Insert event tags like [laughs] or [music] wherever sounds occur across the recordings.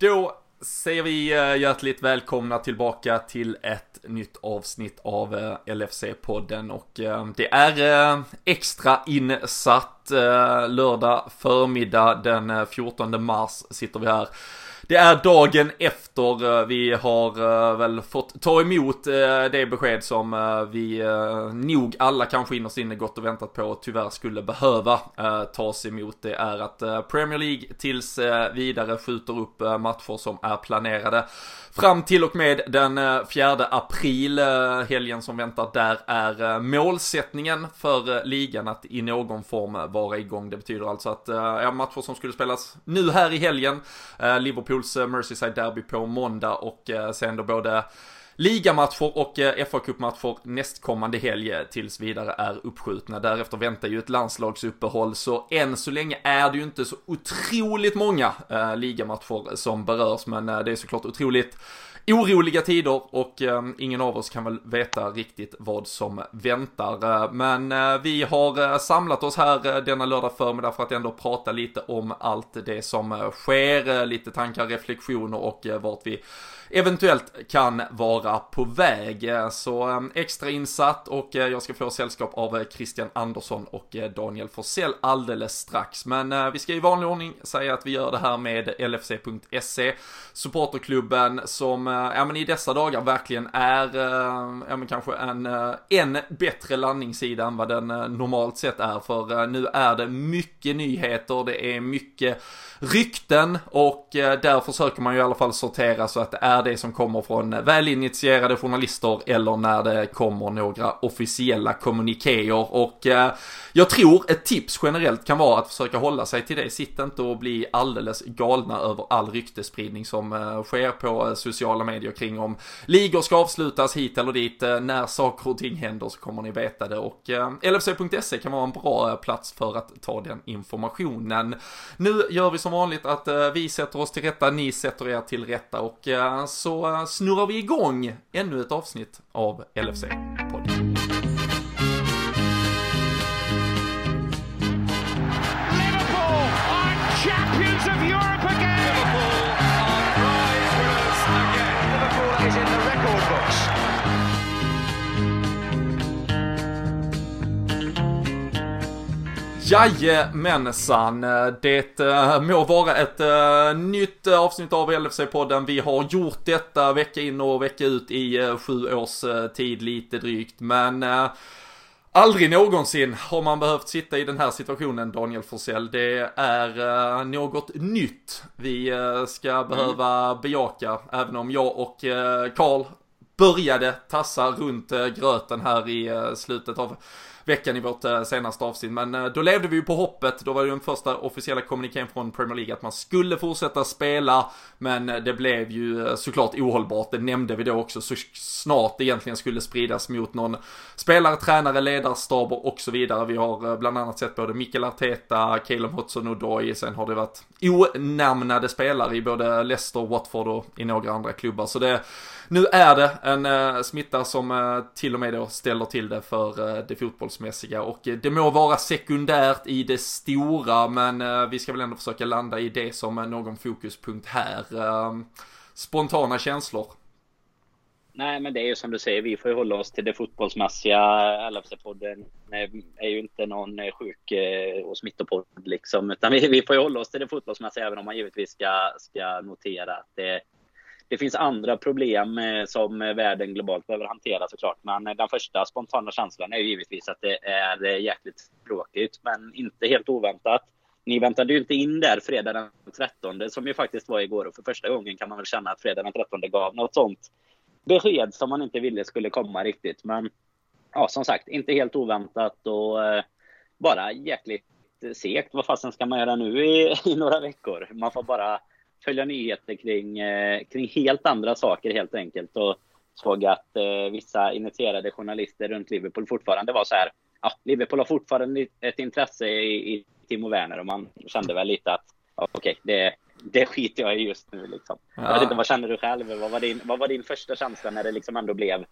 Då säger vi eh, hjärtligt välkomna tillbaka till ett nytt avsnitt av eh, LFC-podden och eh, det är extra insatt lördag förmiddag den 14 mars sitter vi här det är dagen efter eh, vi har eh, väl fått ta emot eh, det besked som vi nog alla kanske innerst inne gått och väntat på och tyvärr skulle behöva tas emot. Det är att Premier League tills vidare skjuter upp matcher som är planerade fram till och med den 4 april. Helgen som väntar där är målsättningen för ligan att i någon form vara igång. Det betyder alltså att ja, matcher som skulle spelas nu här i helgen, Liverpool Liverpools eh, Merseyside Derby på måndag och eh, sen då både ligamatcher och eh, fa Cup-matcher nästkommande helg tills vidare är uppskjutna. Därefter väntar ju ett landslagsuppehåll, så än så länge är det ju inte så otroligt många eh, ligamatcher som berörs, men det är såklart otroligt oroliga tider och eh, ingen av oss kan väl veta riktigt vad som väntar. Eh, men eh, vi har eh, samlat oss här eh, denna lördag förmiddag för att ändå prata lite om allt det som sker, lite tankar, reflektioner och vart vi eventuellt kan vara på väg. Så ehm, extra insatt och eh, jag ska få sällskap av eh, Christian Andersson och eh, Daniel Forsell alldeles strax. Men vi ska i vanlig ordning säga att vi gör det här med LFC.se, supporterklubben som ja, men i dessa dagar verkligen är ehm, ja, men kanske en än bättre landningssida än vad den normalt sett är. För nu är det mycket nyheter, det är mycket rykten och där försöker man ju i alla fall sortera så att det är är det som kommer från välinitierade journalister eller när det kommer några officiella kommunikéer och eh, jag tror ett tips generellt kan vara att försöka hålla sig till det. Sitt inte och bli alldeles galna över all ryktespridning som eh, sker på eh, sociala medier kring om ligor ska avslutas hit eller dit. Eh, när saker och ting händer så kommer ni veta det och eh, LFC.se kan vara en bra plats för att ta den informationen. Nu gör vi som vanligt att vi sätter oss till rätta, ni sätter er till rätta och så snurrar vi igång ännu ett avsnitt av LFC. Jajamensan, det äh, må vara ett äh, nytt avsnitt av LFC-podden. Vi har gjort detta vecka in och vecka ut i sju års tid lite drygt, men Aldrig någonsin har man behövt sitta i den här situationen, Daniel Forsell. Det är något nytt vi ska mm. behöva bejaka, även om jag och Karl började tassa runt gröten här i slutet av veckan i vårt eh, senaste avsnitt. Men eh, då levde vi ju på hoppet. Då var det ju den första officiella kommunikén från Premier League att man skulle fortsätta spela. Men eh, det blev ju såklart ohållbart. Det nämnde vi då också så snart det egentligen skulle spridas mot någon spelare, tränare, ledarstaber och så vidare. Vi har bland annat sett både Mikael Arteta, Caleb Hudson-Odoi. Sen har det varit onamnade spelare i både Leicester, Watford och i några andra klubbar. Så det nu är det en smitta som till och med då ställer till det för det det fotbollsmässiga och eh, det må vara sekundärt i det stora men eh, vi ska väl ändå försöka landa i det som eh, någon fokuspunkt här. Ehm, spontana känslor? Nej, men det är ju som du säger, vi får ju hålla oss till det fotbollsmässiga. LFC-podden är ju inte någon sjuk och smittopodd liksom, utan vi, vi får ju hålla oss till det fotbollsmässiga, även om man givetvis ska, ska notera att det det finns andra problem eh, som världen globalt behöver hantera såklart. Men eh, den första spontana känslan är ju givetvis att det är eh, jäkligt tråkigt, men inte helt oväntat. Ni väntade ju inte in där fredag den 13 som ju faktiskt var igår och för första gången kan man väl känna att fredag den 13 gav något sånt besked som man inte ville skulle komma riktigt. Men ja, som sagt, inte helt oväntat och bara jäkligt segt. Vad fasen ska man göra nu i, [laughs] i några veckor? Man får bara följa nyheter kring, eh, kring helt andra saker helt enkelt. Och såg att eh, vissa initierade journalister runt Liverpool fortfarande var så här. Ja, Liverpool har fortfarande ett intresse i, i Timo Werner och man kände väl lite att ja, okej, okay, det, det skiter jag i just nu liksom. Ja. Jag vet inte, vad känner du själv? Vad var din, vad var din första känsla när det liksom ändå blev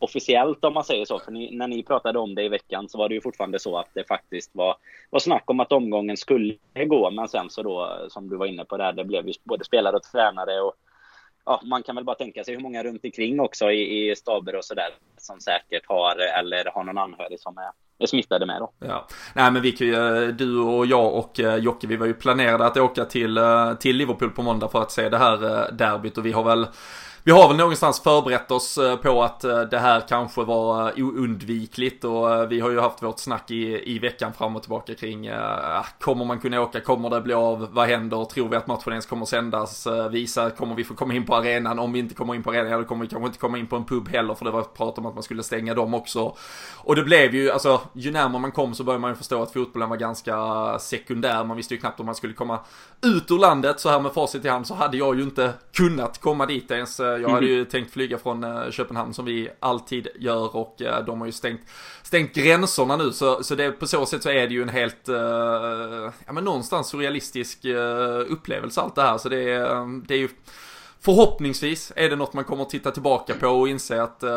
officiellt om man säger så. För ni, när ni pratade om det i veckan så var det ju fortfarande så att det faktiskt var, var snack om att omgången skulle gå. Men sen så då, som du var inne på där, det blev ju både spelare och tränare och ja, man kan väl bara tänka sig hur många runt omkring också i, i staber och sådär som säkert har eller har någon anhörig som är är smittade med då. Ja, nej men vi kan ju, du och jag och eh, Jocke, vi var ju planerade att åka till, eh, till Liverpool på måndag för att se det här eh, derbyt och vi har väl vi har väl någonstans förberett oss eh, på att eh, det här kanske var eh, oundvikligt och vi har ju haft vårt snack i, i veckan fram och tillbaka kring ah, kommer man kunna åka, kommer det bli av, vad händer, tror vi att matchen ens kommer sändas, visa, kommer vi få komma in på arenan, om vi inte kommer in på arenan, ja, då kommer vi kanske inte komma in på en pub heller för det var prat om att man skulle stänga dem också. Och det blev ju, alltså ju närmare man kom så började man ju förstå att fotbollen var ganska sekundär, man visste ju knappt om man skulle komma ut ur landet, så här med facit i hand så hade jag ju inte kunnat komma dit ens jag hade ju [laughs] tänkt flyga från eh, Köpenhamn som vi alltid gör och eh, de har ju stängt, stängt gränserna nu. Så, så det, på så sätt så är det ju en helt, eh, ja men någonstans surrealistisk upplevelse allt det här. Så det, det är ju Förhoppningsvis är det något man kommer att titta tillbaka på och inse att, uh,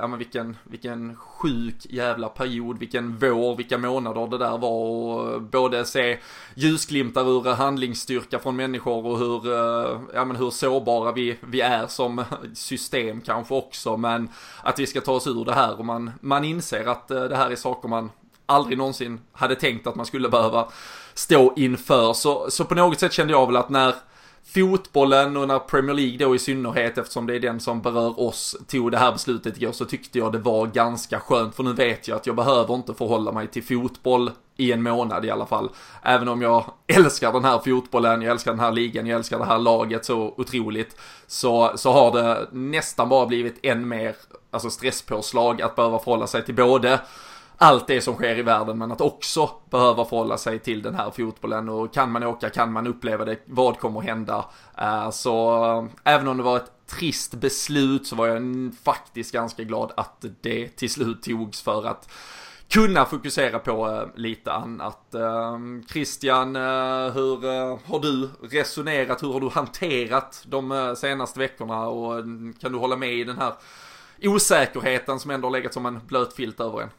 ja men vilken, vilken sjuk jävla period, vilken vår, vilka månader det där var och eh, både se ljusglimtar ur handlingsstyrka från människor och hur, uh, ja men hur sårbara vi, vi är som [laughs] system kanske också, men att vi ska ta oss ur det här och man, man inser att uh, det här är saker man aldrig någonsin hade tänkt att man skulle behöva stå inför. Så, så på något sätt kände jag väl att när fotbollen och när Premier League då i synnerhet eftersom det är den som berör oss tog det här beslutet igår så tyckte jag det var ganska skönt för nu vet jag att jag behöver inte förhålla mig till fotboll i en månad i alla fall. Även om jag [laughs] älskar den här fotbollen, jag älskar den här ligan, jag älskar det här laget så otroligt. Så, så har det nästan bara blivit än mer alltså stresspåslag att behöva förhålla sig till både allt det som sker i världen men att också behöva förhålla sig till den här fotbollen och kan man åka, kan man uppleva det, vad kommer hända? Eh, så eh, även om det var ett trist beslut så var jag faktiskt ganska glad att det till slut togs för att kunna fokusera på eh, lite annat. Christian, hur har du resonerat, hur har du hanterat de senaste veckorna och mm, kan du hålla med i den här osäkerheten som ändå har legat som en blöt filt över en?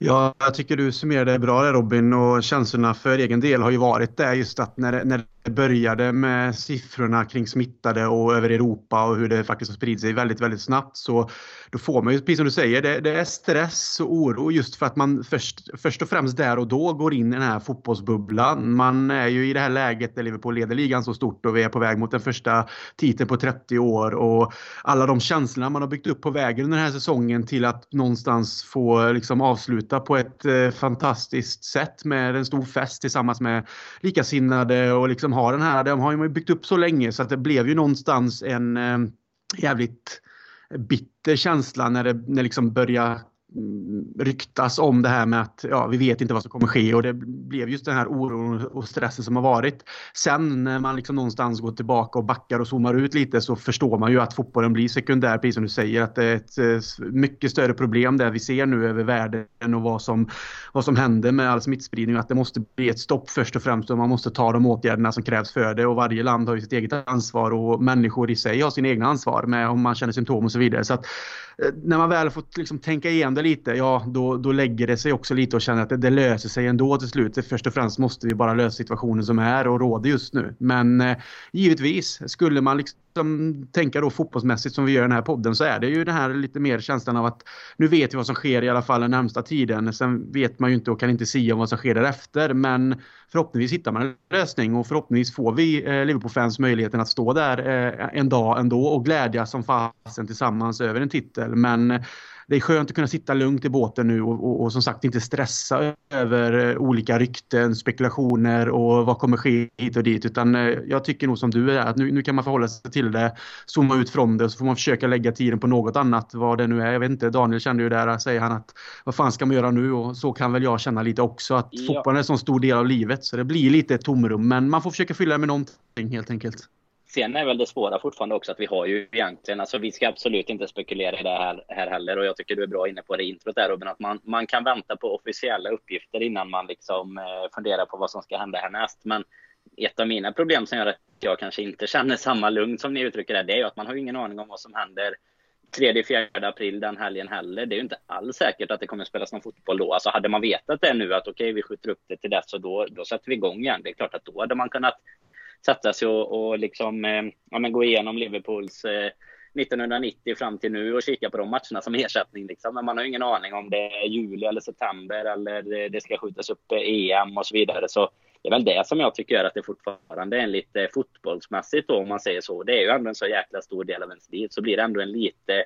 Ja, jag tycker du summerade det bra där Robin och känslorna för egen del har ju varit det just att när, när det började med siffrorna kring smittade och över Europa och hur det faktiskt har spridit sig väldigt, väldigt snabbt så då får man ju, precis som du säger, det, det, är stress och oro just för att man först, först och främst där och då går in i den här fotbollsbubblan. Man är ju i det här läget där Liverpool leder ligan så stort och vi är på väg mot den första titeln på 30 år och alla de känslorna man har byggt upp på vägen under den här säsongen till att någonstans få liksom avsluta på ett eh, fantastiskt sätt med en stor fest tillsammans med likasinnade och liksom har den här, de har ju byggt upp så länge så att det blev ju någonstans en eh, jävligt bitter känsla när det när liksom började Mm, ryktas om det här med att ja, vi vet inte vad som kommer ske och det blev just den här oron och stressen som har varit. Sen när man liksom någonstans går tillbaka och backar och zoomar ut lite så förstår man ju att fotbollen blir sekundär, precis som du säger, att det är ett eh, mycket större problem där vi ser nu över världen och vad som, vad som händer med all smittspridning och att det måste bli ett stopp först och främst och man måste ta de åtgärderna som krävs för det och varje land har ju sitt eget ansvar och människor i sig har sin egna ansvar med om man känner symptom och så vidare. Så att eh, när man väl fått liksom tänka igenom det lite, ja då, då lägger det sig också lite och känner att det, det, löser sig ändå till slut. Först och främst måste vi bara lösa situationen som är och råder just nu. Men eh, givetvis, skulle man liksom tänka då fotbollsmässigt som vi gör i den här podden så är det ju den här lite mer känslan av att nu vet vi vad som sker i alla fall den närmsta tiden. Sen vet man ju inte och kan inte säga om vad som sker därefter. Men förhoppningsvis hittar man en lösning och förhoppningsvis får vi eh, Liverpool-fans möjligheten att stå där eh, en dag ändå och glädjas som fasen tillsammans över en titel. Men det är skönt att kunna sitta lugnt i båten nu och, och, och, som sagt inte stressa över eh, olika rykten, spekulationer och vad kommer ske hit och dit. Utan eh, jag tycker nog som du är att nu, nu kan man förhålla sig till det, zooma ut från det och så får man försöka lägga tiden på något annat, vad det nu är. Jag vet inte, Daniel kände ju där, säger han att vad fan ska man göra nu? Och så kan väl jag känna lite också att ja. fotbollen är en så stor del av livet så det blir lite tomrum. Men man får försöka fylla det med någonting helt enkelt. Sen är väl det svåra fortfarande också att vi har ju egentligen, alltså vi ska absolut inte spekulera i det här, här heller och jag tycker du är bra inne på det introt där Robin, att man, man kan vänta på officiella uppgifter innan man liksom eh, funderar på vad som ska hända härnäst. Men ett av mina problem som gör att jag kanske inte känner samma lugn som ni uttrycker det, det är ju att man har ingen aning om vad som händer 3-4 april den helgen heller. Det är ju inte alls säkert att det kommer spelas någon fotboll då. Alltså hade man vetat det nu att okej, okay, vi skjuter upp det till dess och då, då sätter vi igång igen. Det är klart att då hade man kunnat sätta sig och, och liksom, eh, ja, men gå igenom Liverpools eh, 1990 fram till nu och kika på de matcherna som [laughs] ersättning. Liksom. Men man har ju ingen aning om det är juli eller september eller det ska skjutas upp eh, EM och så vidare. Så det är väl det som jag tycker gör att det fortfarande är en lite fotbollsmässigt då, om man säger så. Det är ju ändå en så jäkla stor del av ens liv. Så blir det ändå en lite,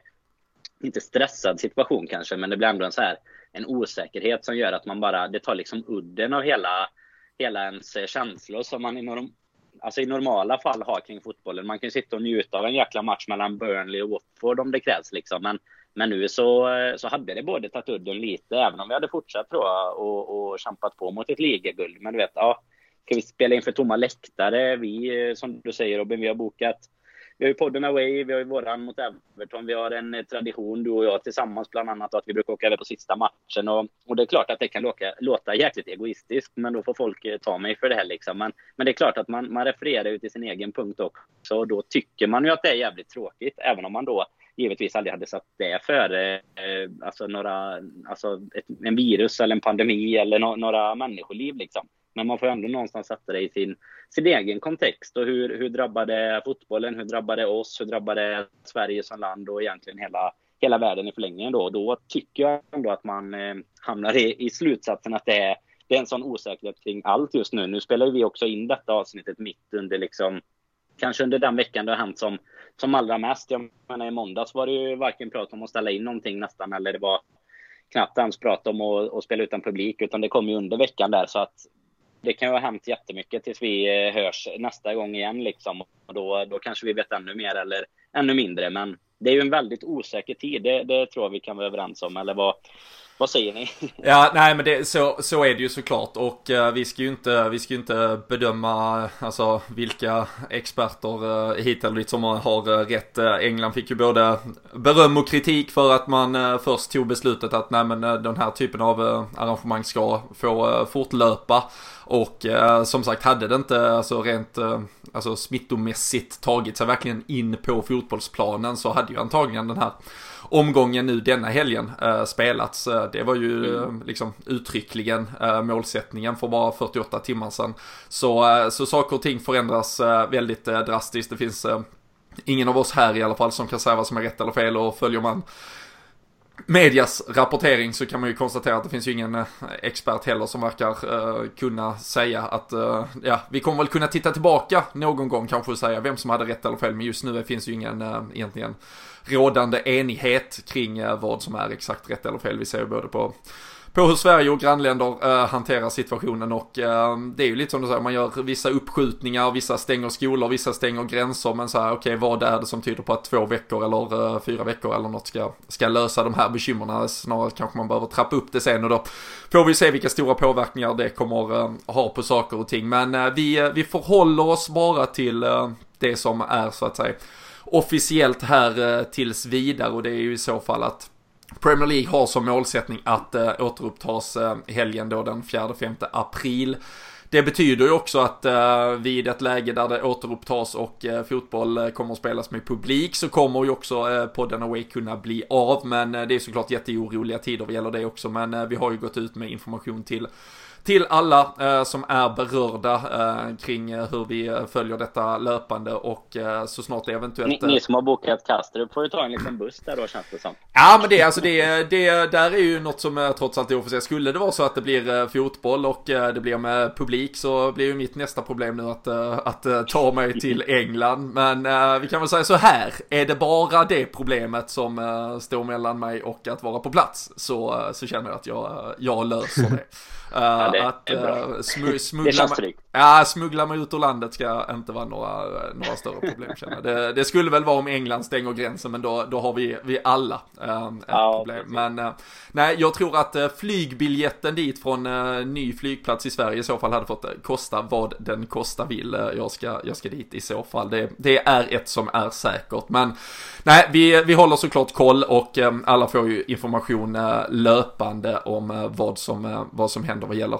inte stressad situation kanske, men det blir ändå en så här en osäkerhet som gör att man bara, det tar liksom udden av hela, hela ens eh, känslor som man i norm, alltså i normala fall har kring fotbollen. Man kan ju sitta och njuta av en jäkla match mellan Burnley och Watford om det krävs liksom. Men, men nu så, eh, så hade det både tagit udden lite, även om vi hade fortsatt tror jag och, och kämpat på mot ett ligaguld. Men du vet, ja, ska vi spela inför tomma läktare? Vi, eh, som du säger Robin, vi har bokat vi har ju podden Away, vi har ju våran mot Everton, vi har en eh, tradition, du och jag tillsammans bland annat, att vi brukar åka över på sista matchen. Och, och det är klart att det kan låta, låta jäkligt egoistiskt, men då får folk eh, ta mig för det här liksom. Men, men det är klart att man, man refererar ju till sin egen punkt också, och då tycker man ju att det är jävligt tråkigt, även om man då givetvis aldrig hade satt det före eh, alltså några, alltså ett, en virus eller en pandemi eller no, några människoliv liksom. Men man får ändå någonstans sätta det i sin, sin egen kontext. Och hur, hur drabbar det fotbollen? Hur drabbar det oss? Hur drabbar det Sverige som land och egentligen hela, hela världen i förlängningen då? Då tycker jag ändå att man eh, hamnar i, i slutsatsen att det är, det är en sån osäkerhet kring allt just nu. Nu spelar vi också in detta avsnittet mitt under liksom kanske under den veckan det har hänt som, som allra mest. Jag menar, i måndags var det ju varken prat om att ställa in någonting nästan, eller det var knappt ens prat om att, att spela utan publik, utan det kom ju under veckan där. Så att det kan ju ha hänt jättemycket tills vi eh, hörs nästa gång igen liksom. Och då, då kanske vi vet ännu mer eller ännu mindre. Men det är ju en väldigt osäker tid. Det, det tror jag vi kan vara överens om. Eller vad, vad säger ni? [laughs] Ja, nej men det, så, så är det ju såklart och uh, vi ska ju inte, vi ska ju inte bedöma alltså vilka experter uh, hit eller dit som har uh, rätt. Uh, England fick ju både beröm och kritik för att man uh, först tog beslutet att nej men den här typen av arrangemang ska få fortlöpa. Och eh, som sagt, hade det inte alltså rent eh, alltså smittomässigt tagit sig verkligen in på fotbollsplanen så hade ju antagligen den här omgången nu denna helgen eh, spelats. Eh, det var ju mm. Eh, liksom uttryckligen målsättningen för bara 48 timmar sedan. Så, så saker och ting förändras väldigt drastiskt. Det finns ingen av oss här i alla fall som kan säga vad som är rätt eller fel och följer man medias rapportering så kan man ju konstatera att det finns ju ingen expert heller som verkar uh, kunna säga att, uh, ja, vi kommer väl kunna titta tillbaka någon gång kanske och säga vem som hade rätt eller fel, men just nu finns ju ingen uh, egentligen rådande enighet kring eh, vad som är exakt rätt eller fel. Vi ser ju både på på hur Sverige och grannländer äh, hanterar situationen och äh, det är ju lite som du säger, man gör vissa uppskjutningar, vissa stänger skolor, vissa stänger gränser men så här, okej okay, vad är det som tyder på att två veckor eller äh, fyra veckor eller något ska, ska lösa de här bekymren? Snarare kanske man behöver trappa upp det sen och då får vi se vilka stora påverkningar det kommer ha på saker och ting. Men vi, vi förhåller oss bara till det som är så att säga officiellt här eh, tills vidare och det är ju i så fall att Premier League har som målsättning att eh, återupptas eh, helgen då den 4-5 april. Det betyder ju också att eh, vid ett läge där det återupptas och eh, fotboll kommer att spelas med publik så kommer ju också eh, podden Away kunna bli av. Men det är såklart jätteoroliga tider vad gäller det också. Men vi har ju gått ut med information till till alla eh, som är berörda eh, kring eh, hur vi eh, följer detta löpande och eh, så snart det eventuellt... Ni, ni som har bokat Kastrup får ju ta en liten buss där då känns det som. Ja men det, alltså det, det där är ju något som eh, trots allt är officiellt. Skulle det vara så att det blir fotboll och det blir med publik så blir ju mitt nästa problem nu att, att ta mig till [laughs] England. Men vi kan väl säga så här, är det bara det problemet som står mellan mig och att vara på plats så, så känner jag att jag, jag löser det. [laughs] Det, att uh, smu smuggla, mig, ja, smuggla mig ut ur landet ska inte vara några, några större problem känner det, det skulle väl vara om England stänger gränsen men då, då har vi, vi alla uh, ett ja, problem. Precis. Men uh, nej, jag tror att uh, flygbiljetten dit från uh, ny flygplats i Sverige i så fall hade fått kosta vad den kosta vill. jag, ska, jag ska dit i så fall. Det, det är ett som är säkert. Men nej, vi, vi håller såklart koll och alla får ju information löpande om vad, som, vad som händer vad gäller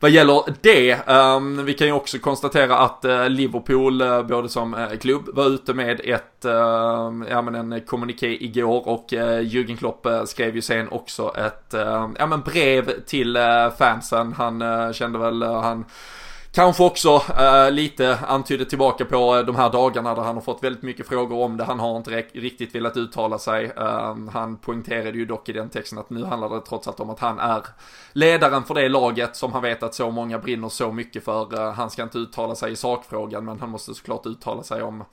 vad gäller det, ehm, vi kan ju också konstatera att eh, Liverpool, uh, både som eh, klubb, var ute med ett, ehm, ja men en kommuniké igår och uh, Jürgen Klopp skrev ju sen också ett, ehm, ja men brev till fansen. Han kände väl, han Kanske också eh, lite antydde tillbaka på eh, de här dagarna där han har fått väldigt mycket frågor om det. Han har inte riktigt velat uttala sig. Eh, han poängterade ju dock i den texten att nu handlar det trots allt om att han är ledaren för det laget som han vet att så många brinner så mycket för. Eh, han ska inte uttala sig i sakfrågan men han måste såklart uttala sig om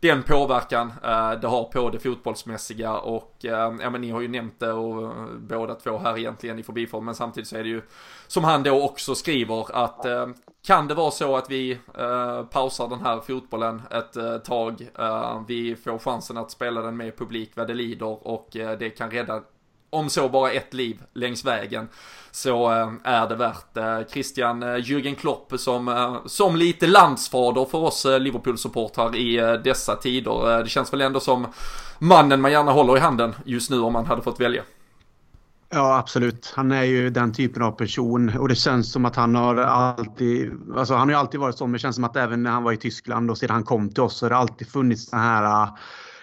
den påverkan eh, det har på det fotbollsmässiga och eh, ja men ni har ju nämnt det och eh, båda två här egentligen i förbifart men samtidigt så är det ju som han då också skriver att eh, kan det vara så att vi eh, pausar den här fotbollen ett eh, tag, eh, vi får chansen att spela den med publik vad det lider och eh, det kan rädda om så bara ett liv längs vägen så eh, är det värt Christian eh, Jürgen Klopp som, eh, som lite landsfader för oss Liverpool-supportrar i dessa tider. Det känns väl ändå som mannen man gärna håller i handen just nu om man hade fått välja. Ja, absolut. Han är ju den typen av person och det känns som att han har alltid, alltså han har ju alltid varit så, men det känns som att även när han var i Tyskland och sedan han kom till oss så har det alltid funnits den här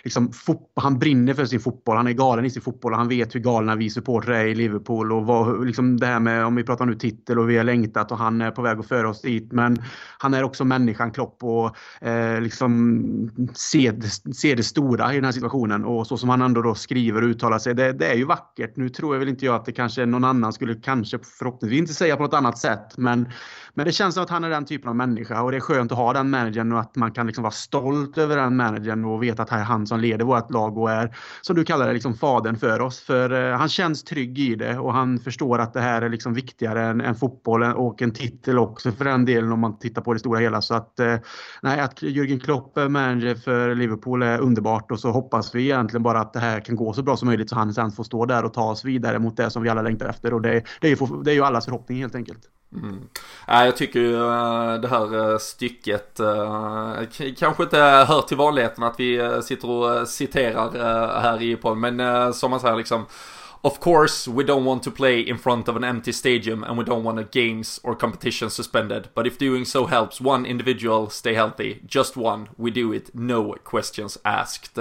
liksom, han brinner för sin fotboll. Han är galen i sin fotboll och han vet hur galna vi supportrar är i Liverpool. Och vad, liksom det här med, om vi pratar nu titel och vi har längtat och han är på väg att föra oss dit. Men han är också människan Klopp och eh, liksom ser, ser det stora i den här situationen. Och så som han ändå då skriver och uttalar sig, det, det är ju vackert. Nu tror jag väl inte jag att det kanske någon annan skulle kanske förhoppningsvis inte säga på något annat sätt. Men men det känns som att han är den typen av människa och det är skönt att ha den managern och att man kan liksom vara stolt över den managern och veta att det är han som leder vårt lag och är, som du kallar det, liksom fadern för oss. För eh, han känns trygg i det och han förstår att det här är liksom viktigare än, än fotboll och en titel också för den delen om man tittar på det stora hela. Så att, eh, nej, att Jürgen Klopp är manager för Liverpool är underbart och så hoppas vi egentligen bara att det här kan gå så bra som möjligt så han sen får stå där och ta oss vidare mot det som vi alla längtar efter och det, det, är, ju, det är ju allas förhoppning helt enkelt. Mm. Äh, jag tycker ju äh, det här äh, stycket kanske inte hör till vanligheten att vi sitter och citerar här i podden men som man säger liksom Of course, we don't want to play in front of an empty stadium and we don't want a games or competition suspended. But if doing so helps one individual stay healthy, just one, we do it, no questions asked.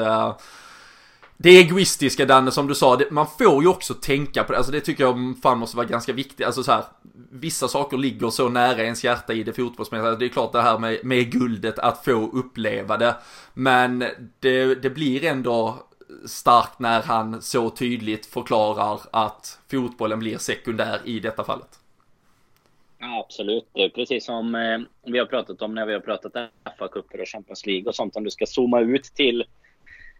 Det egoistiska Danne som du sa, det, man får ju också tänka på det, alltså det tycker jag fan måste vara ganska viktigt, alltså så här, vissa saker ligger så nära ens hjärta i det fotbollsmässiga, alltså, det är klart det här med, med guldet, att få uppleva det, men det, det blir ändå starkt när han så tydligt förklarar att fotbollen blir sekundär i detta fallet. Ja, absolut. Det är precis som eh, vi har pratat om när vi har pratat FA-cuper och Champions League och sånt. Om du ska zooma ut till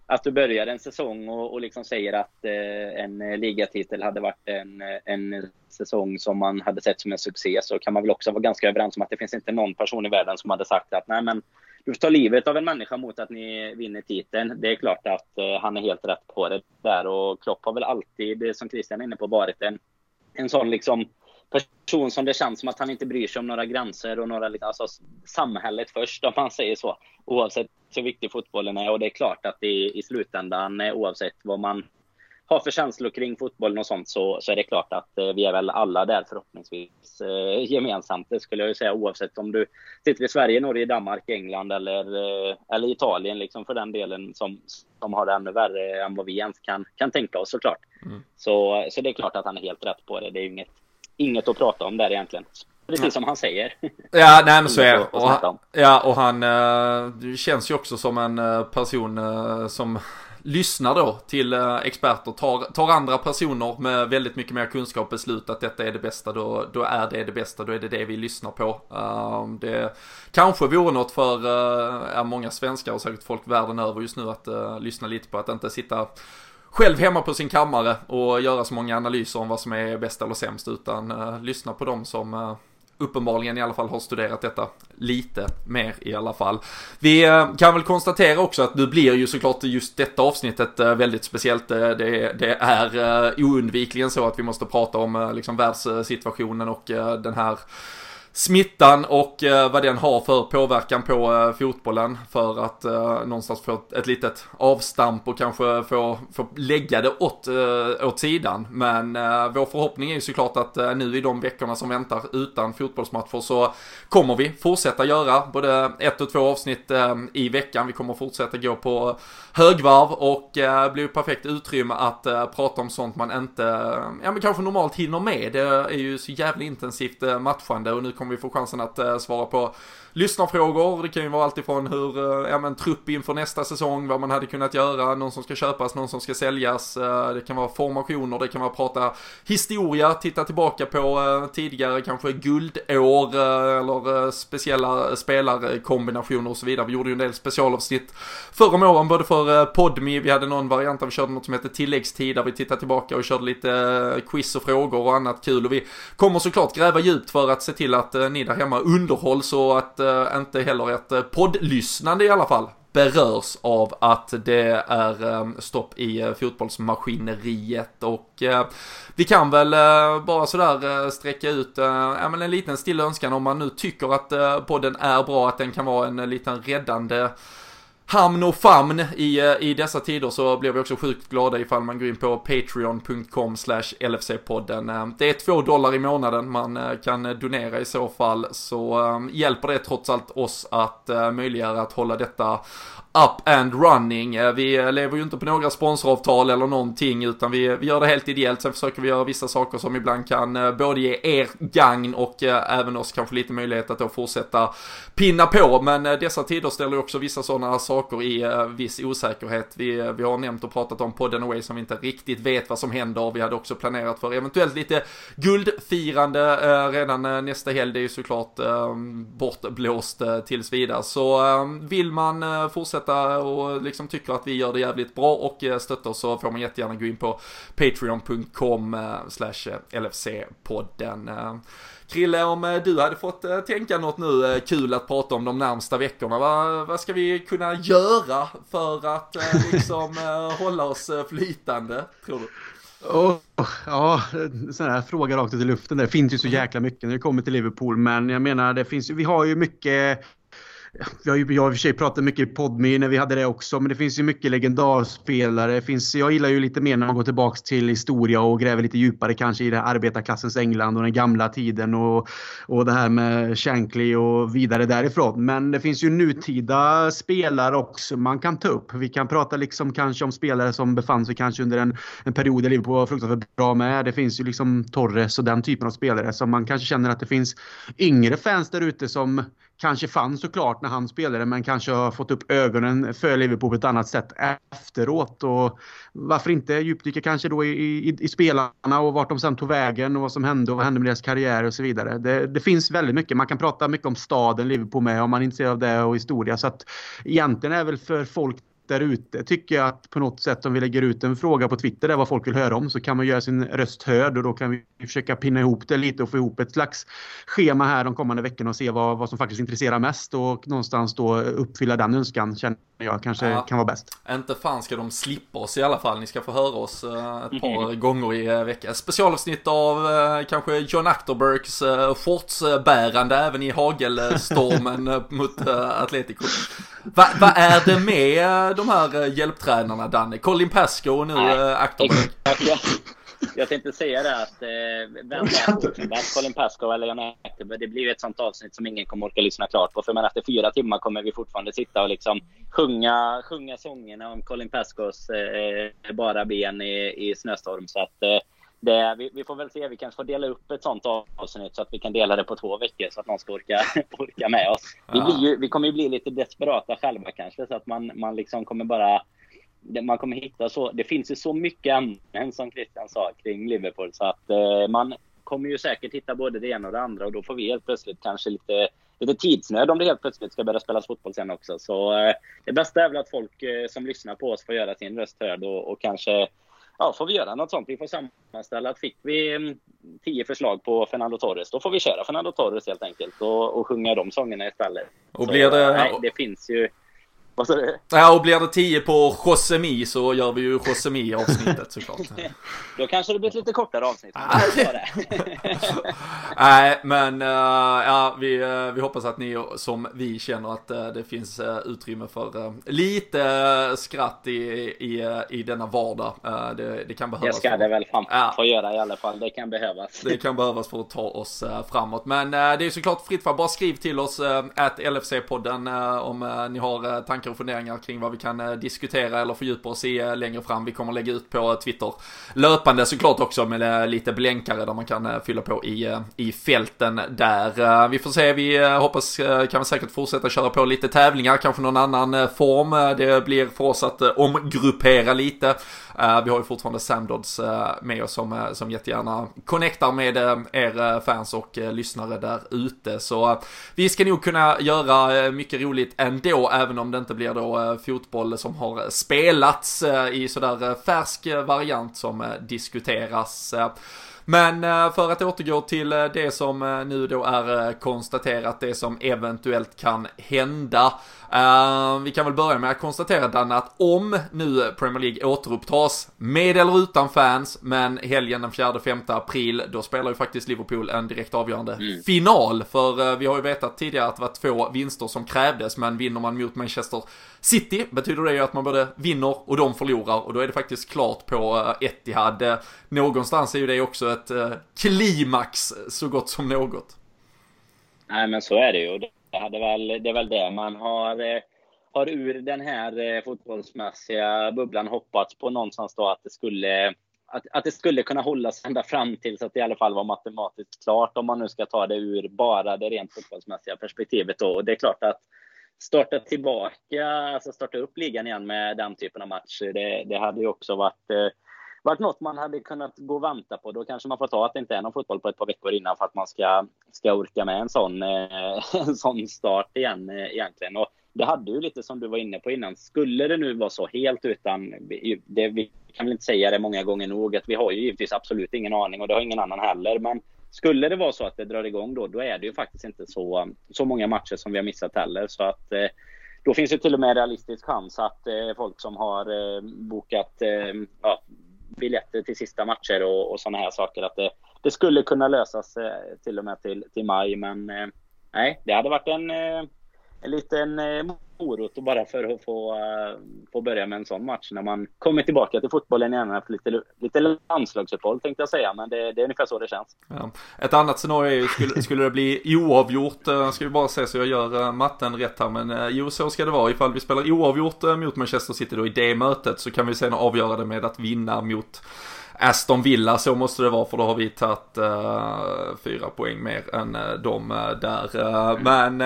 att du börjar en säsong och, och liksom säger att eh, en eh, ligatitel hade varit en, eh, en säsong som man hade sett som en succé så kan man väl också vara ganska överens om att det finns inte någon person i världen som hade sagt att nej men du får ta livet av en människa mot att ni vinner titeln. Det är klart att eh, han är helt rätt på det där och Klopp har väl alltid, som Christian är inne på, varit en, en sån liksom person som det känns som att han inte bryr sig om några gränser och några, alltså samhället först om man säger så. Oavsett hur viktig fotbollen är och det är klart att i, i slutändan eh, oavsett vad man har för känslor kring fotbollen och sånt så, så är det klart att eh, vi är väl alla där förhoppningsvis eh, gemensamt. Det skulle jag ju säga oavsett om du sitter i Sverige, Norge, Danmark, England eller, eh, eller Italien liksom för den delen som, som har det ännu värre än vad vi ens kan, kan tänka oss såklart. Mm. Så, så det är klart att han är helt rätt på det. Det är ju inget, inget att prata om där egentligen. Precis som han säger. [laughs] Ja, nej men så är det. Och, ja, och han äh, känns ju också som en äh, person äh, som [laughs] lyssnar då till experter, tar, tar andra personer med väldigt mycket mer kunskap beslut att detta är det bästa, då, då är det det bästa, då är det det vi lyssnar på. Uh, det kanske vore något för uh, många svenskar och säkert folk världen över just nu att uh, lyssna lite på, att inte sitta själv hemma på sin kammare och göra så många analyser om vad som är bäst eller sämst utan uh, lyssna på dem som uh, uppenbarligen i alla fall har studerat detta lite mer i alla fall. Vi eh, kan väl konstatera också att nu blir ju såklart just detta avsnittet väldigt speciellt. Det, det är oundvikligen så att vi måste prata om liksom världssituationen och den här smittan och eh, vad den har för påverkan på eh, fotbollen för att eh, någonstans få ett, ett litet avstamp och kanske få, få lägga det åt, eh, åt sidan. Men eh, vår förhoppning är ju såklart att eh, nu i de veckorna som väntar utan fotbollsmatcher så kommer vi fortsätta göra både ett och två avsnitt eh, i veckan. Vi kommer fortsätta gå på högvarv och eh, blir perfekt utrymme att eh, prata om sånt man inte, ja men kanske normalt hinner med. Det är ju så jävla intensivt eh, matchande och nu kommer vi få chansen att eh, svara på lyssnarfrågor. Det kan ju vara alltifrån hur, eh, ja men trupp inför nästa säsong, vad man hade kunnat göra, någon som ska köpas, någon som ska säljas. Eh, det kan vara formationer, det kan vara prata historia, titta tillbaka på eh, tidigare kanske guldår eller speciella spelarkombinationer och så vidare. Vi gjorde ju en del specialavsnitt förra om åren, både för Podmi, vi hade någon variant där vi körde något som heter tilläggstid, där vi tittade tillbaka och körde lite quiz och frågor och annat kul. Och vi kommer såklart gräva djupt för att se till att ni där hemma underhålls och att inte heller ett eh, poddlyssnande i alla fall berörs av att det är eh, stopp i eh, fotbollsmaskineriet. Och eh, vi kan väl eh, bara sådär eh, sträcka ut ja, en liten stilla önskan om man nu tycker att podden är bra, att den kan vara en liten räddande hamn och famn i, eh, i dessa tider så blir vi också sjukt glada ifall man går in på patreon.com slash LFC-podden. Eh, det är två dollar i månaden man eh, kan donera i så fall så hjälper det trots allt oss att möjliggöra att hålla detta up and running. Eh, vi eh, lever ju inte på några sponsoravtal eller någonting utan vi, vi gör det helt ideellt. Sen försöker vi göra vissa saker som ibland kan eh, både ge er gagn och även oss kanske lite möjlighet att då fortsätta pinna på. Men dessa tider ställer också vissa sådana saker i viss osäkerhet. Vi, vi har nämnt och pratat om podden away som vi inte riktigt vet vad som händer. Vi hade också planerat för eventuellt lite guldfirande redan nästa helg. Det är ju såklart ehm, bortblåst tills vidare. Så ehm, vill man fortsätta fortsätta och liksom tycker att vi gör det jävligt bra och eh, stöttar så får man jättegärna gå in på patreon.com eh, slash eh, LFC-podden. Krille, om du hade fått tänka något nu kul att prata om de närmsta veckorna, vad, vad ska vi kunna göra för att liksom hålla oss flytande, tror du? Oh, ja, sån här fråga rakt ut i luften. Det finns ju så jäkla mycket när det kommer till Liverpool. Men jag menar, det finns, vi har ju mycket vi har ju jag i och för sig pratat mycket i Podme när vi hade det också, men det finns ju mycket legendarspelare. Finns, jag gillar ju lite mer när man går tillbaka till historia och gräver lite djupare kanske i det arbetarklassens England och den gamla tiden och, och det här med Shankly och vidare därifrån. Men det finns ju nutida spelare också man kan ta upp. Vi kan prata liksom kanske om spelare som befann sig kanske under en, en period i Liverpool var fruktansvärt bra med. Det finns ju liksom Torres och den typen av spelare som man kanske känner att det finns yngre fans där ute som kanske fanns såklart när han spelade men kanske har fått upp ögonen för Liverpool på ett annat sätt efteråt. Och varför inte djupdyka kanske då i, i, i, spelarna och vart de sen tog vägen och vad som hände och vad hände med deras karriär och så vidare. Det, det, finns väldigt mycket. Man kan prata mycket om staden Liverpool med om man är intresserad av det och historia. Så att egentligen är väl för folk där ute tycker jag att på något sätt om vi lägger ut en fråga på Twitter där vad folk vill höra om så kan man göra sin röst hörd och då kan vi försöka pinna ihop det lite och få ihop ett slags schema här de kommande veckorna och se vad, vad som faktiskt intresserar mest och någonstans då uppfylla den önskan känner jag kanske ja. kan vara bäst. Inte fan ska de slippa oss i alla fall. Ni ska få höra oss uh, ett par mm. [laughs] gånger i uh, veckan. Specialavsnitt av uh, kanske John Achterbergs uh, shortsbärande även i hagelstormen mot Atletico. Vad va är det med de här hjälptränarna Danne? Colin Pascoe och nu Achterberg? Jag tänkte säga det att eh, vem är Colin Pascoe eller Jan Eckerberg? Det blir ett sånt avsnitt som ingen kommer orka lyssna klart på. För men efter fyra timmar kommer vi fortfarande sitta och liksom sjunga, sjunga sångerna om Colin Pascoes eh, bara ben i, i snöstorm. Så att eh, det, vi, vi, får väl se. Vi kanske får dela upp ett sånt avsnitt så att vi kan dela det på två veckor så att någon ska orka, [laughs] orka med oss. Vi, ju, vi kommer ju bli lite desperata själva kanske så att man, man liksom kommer bara man kommer hitta så, det finns ju så mycket ämnen som Christian sa kring Liverpool så att eh, man kommer ju säkert hitta både det ena och det andra och då får vi helt plötsligt kanske lite, lite tidsnöd om det helt plötsligt ska börja spelas fotboll sen också. Så eh, det bästa är väl att folk eh, som lyssnar på oss får göra sin röst hörd och, och kanske ja, får vi göra något sånt. Vi får sammanställa att fick vi mm, tio förslag på Fernando Torres, då får vi köra Fernando Torres helt enkelt och, och sjunga de sångerna istället. Och blir det... Så, nej, det finns ju Vad sa du? Ja, och blir det 10 på Josemi så gör vi ju Josemi-avsnittet såklart. [laughs] Då kanske det blir ett lite kortare avsnitt. [laughs] Nej, men uh, ja, vi, uh, vi hoppas att ni som vi känner att uh, det finns utrymme för lite skratt i, i, i denna vardag. Det, det, kan behövas. Det ska det väl fan ja. få göra i alla fall. Det kan behövas. Det kan behövas för att ta oss framåt. Men det är såklart fritt för Bara skriv till oss att LFC-podden om ni har tankar och funderingar kring vad vi kan eh, diskutera eller fördjupa oss i eh, längre fram. Vi kommer lägga ut på eh, Twitter löpande såklart också med lite blänkare där man kan fylla på i, i fälten där. Vi får se, vi hoppas kan vi säkert fortsätta köra på lite tävlingar, kanske någon annan form. Det blir för oss att omgruppera lite. Vi har ju fortfarande Samdods med oss som, som jättegärna connectar med er fans och lyssnare där ute. Så vi ska nog kunna göra mycket roligt ändå, även om det inte det blir då eh, fotboll som har spelats eh, i sådär eh, färsk variant som diskuteras. Men för att återgå till det som nu då är konstaterat, det som eventuellt kan hända. Uh, vi kan väl börja med att konstatera Danne att om nu Premier League återupptas med eller utan fans, men helgen den 4-5 april, då spelar ju faktiskt Liverpool en direkt avgörande mm. final. För uh, vi har ju vetat tidigare att det var två vinster som krävdes, men vinner man mot Manchester City betyder det ju att man både vinner och de förlorar och då är det faktiskt klart på uh, Etihad. någonstans är ju det också ett klimax så gott som något. Nej men så är det ju. Det, är väl, det är väl det man har, eh, har ur den här eh, fotbollsmässiga bubblan hoppats på någonstans då att det skulle att, att det skulle kunna hållas ända fram tills att det i alla fall var matematiskt klart om man nu ska ta det ur bara det rent fotbollsmässiga perspektivet. Då. Och det är klart att starta tillbaka, alltså starta upp ligan igen med den typen av matcher, det, det hade ju också varit eh, varit något man hade kunnat gå och vänta på. Då kanske man får ta att det inte är någon fotboll på ett par veckor innan för att man ska, ska orka med en sån, eh, [laughs] en sån start igen eh, egentligen. Och det hade ju lite som du var inne på innan. Skulle det nu vara så helt utan, det, vi kan väl inte säga det många gånger nog, att vi har ju givetvis absolut ingen aning och det har ingen annan heller. Men skulle det vara så att det drar igång då, då är det ju faktiskt inte så, så många matcher som vi har missat heller. Så att eh, då finns det till och med realistisk chans att eh, folk som har eh, bokat eh, ja, biljetter till sista matcher och, och sådana här saker. Att det, det skulle kunna lösas eh, till och med till, till maj. Men eh, nej, det hade varit en, eh, en liten eh, morot bara för att få, eh, få börja med en sån match när man kommer tillbaka till fotbollen igen efter lite, lite landslagsuppehåll tänkte jag säga. Men det, det är ungefär så det känns. Ja. Ett annat scenario är ju, skulle, skulle det bli oavgjort, eh, ska vi bara se så jag gör matten rätt här, men jo så ska det vara. Ifall vi spelar oavgjort mot Manchester City då i det mötet så kan vi sen avgöra det med att vinna mot Aston Villa, så måste det vara för då har vi tagit uh, fyra poäng mer än uh, de uh, där. Uh, men,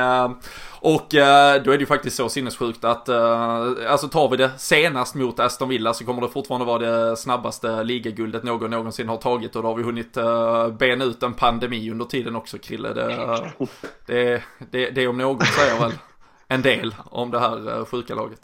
och då är det ju faktiskt så sinnessjukt att, alltså tar vi det senast mot Aston Villa så kommer det fortfarande vara det snabbaste ligaguldet någon någonsin har tagit och då har vi hunnit bena ut en pandemi under tiden också Krille. Det, det, det, det om något säger väl en del om det här sjuka laget.